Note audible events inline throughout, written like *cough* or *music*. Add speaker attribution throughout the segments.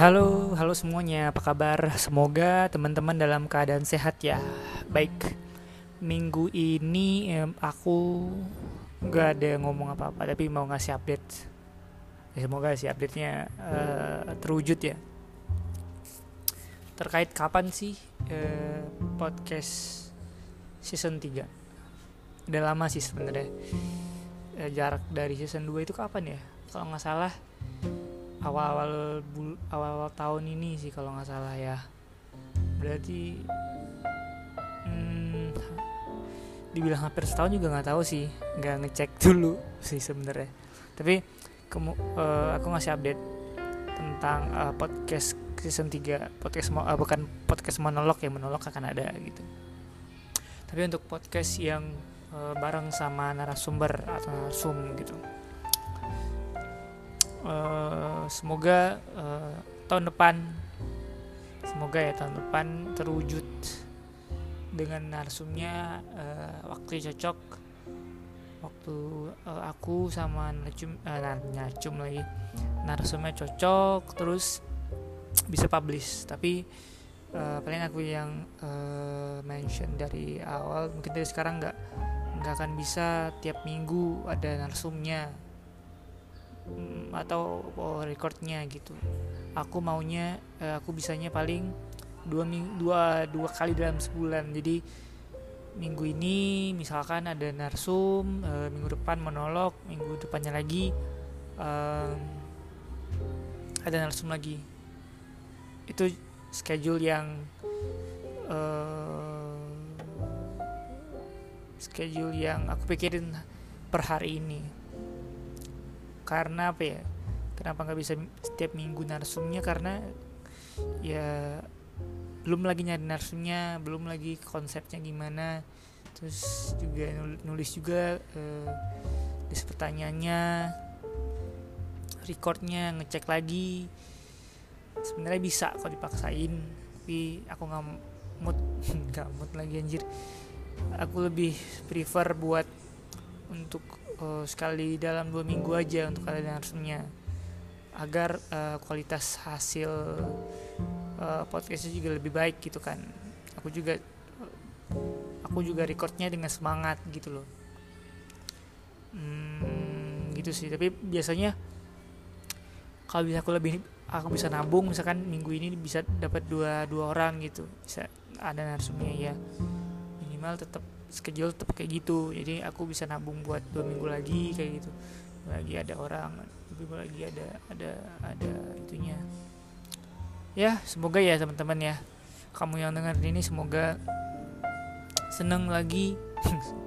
Speaker 1: Halo, halo semuanya, apa kabar? Semoga teman-teman dalam keadaan sehat ya. Baik, minggu ini em, aku nggak ada ngomong apa-apa, tapi mau ngasih update. Ya, semoga sih update-nya eh, terwujud ya. Terkait kapan sih eh, podcast season 3? Udah lama sih sebenarnya. Eh, jarak dari season 2 itu kapan ya? Kalau nggak salah awal-awal awal-awal tahun ini sih kalau nggak salah ya. Berarti hmm, dibilang hampir setahun juga nggak tahu sih nggak ngecek *laughs* dulu sih sebenarnya. Tapi kemu eh, aku ngasih update tentang eh, podcast season 3 podcast eh, bukan podcast monolog ya monolog akan ada gitu. Tapi untuk podcast yang eh, bareng sama narasumber atau narsum gitu. Eh, semoga eh, tahun depan semoga ya tahun depan terwujud dengan narsumnya eh, waktu cocok. Waktu eh, aku sama narasum eh, nar- narasum lagi narsumnya cocok terus bisa publish. Tapi eh, paling aku yang eh, mention dari awal mungkin dari sekarang nggak nggak akan bisa tiap minggu ada narsumnya mm, atau oh, recordnya gitu. Aku maunya eh, aku bisanya paling dua dua dua kali dalam sebulan. Jadi minggu ini misalkan ada narsum eh, minggu depan monolog minggu depannya lagi em, ada narsum lagi. Itu schedule yang eh, schedule yang aku pikirin per hari ini karena apa ya kenapa nggak bisa setiap minggu narsumnya? Karena ya belum lagi nyari narsumnya belum lagi konsepnya gimana. Terus juga nul- nulis juga eh, list pertanyaannya recordnya ngecek lagi. Sebenarnya bisa kalau dipaksain tapi aku nggak mood *laughs* nggak mood lagi anjir. Aku lebih prefer buat untuk eh, sekali dalam dua minggu aja untuk ada narsumnya agar eh, kualitas hasil eh, podcastnya juga lebih baik gitu kan. Aku juga aku juga recordnya dengan semangat gitu loh. Hmm, gitu sih. Tapi biasanya kalau bisa aku lebih aku bisa nabung misalkan minggu ini bisa dapat dua dua orang gitu. Bisa ada narsumnya ya. Minimal tetap schedule tetap kayak gitu. Jadi aku bisa nabung buat dua minggu lagi kayak gitu. Lagi ada orang minggu lagi ada ada ada itunya. Ya semoga ya teman-teman ya. Kamu yang dengar ini semoga seneng lagi. *laughs*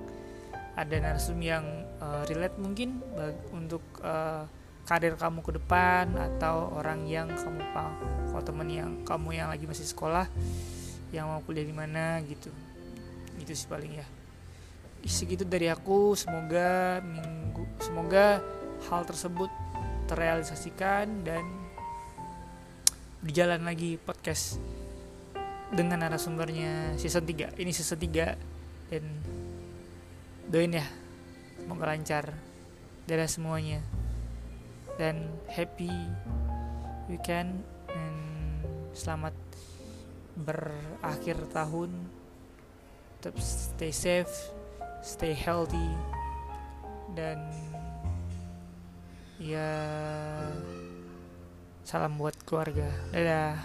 Speaker 1: Ada narsum yang eh, relate mungkin untuk eh, karir kamu ke depan atau orang yang kamu kalau teman yang kamu yang lagi masih sekolah yang mau kuliah di mana gitu itu sih paling ya. Segitu dari aku. Semoga minggu semoga hal tersebut terrealisasikan dan berjalan lagi podcast dengan narasumbernya season 3 ini season 3 dan doain ya. Semoga lancar. Dadah semuanya. Dan happy weekend dan selamat berakhir tahun tetap stay safe stay healthy dan ya salam buat keluarga. Dadah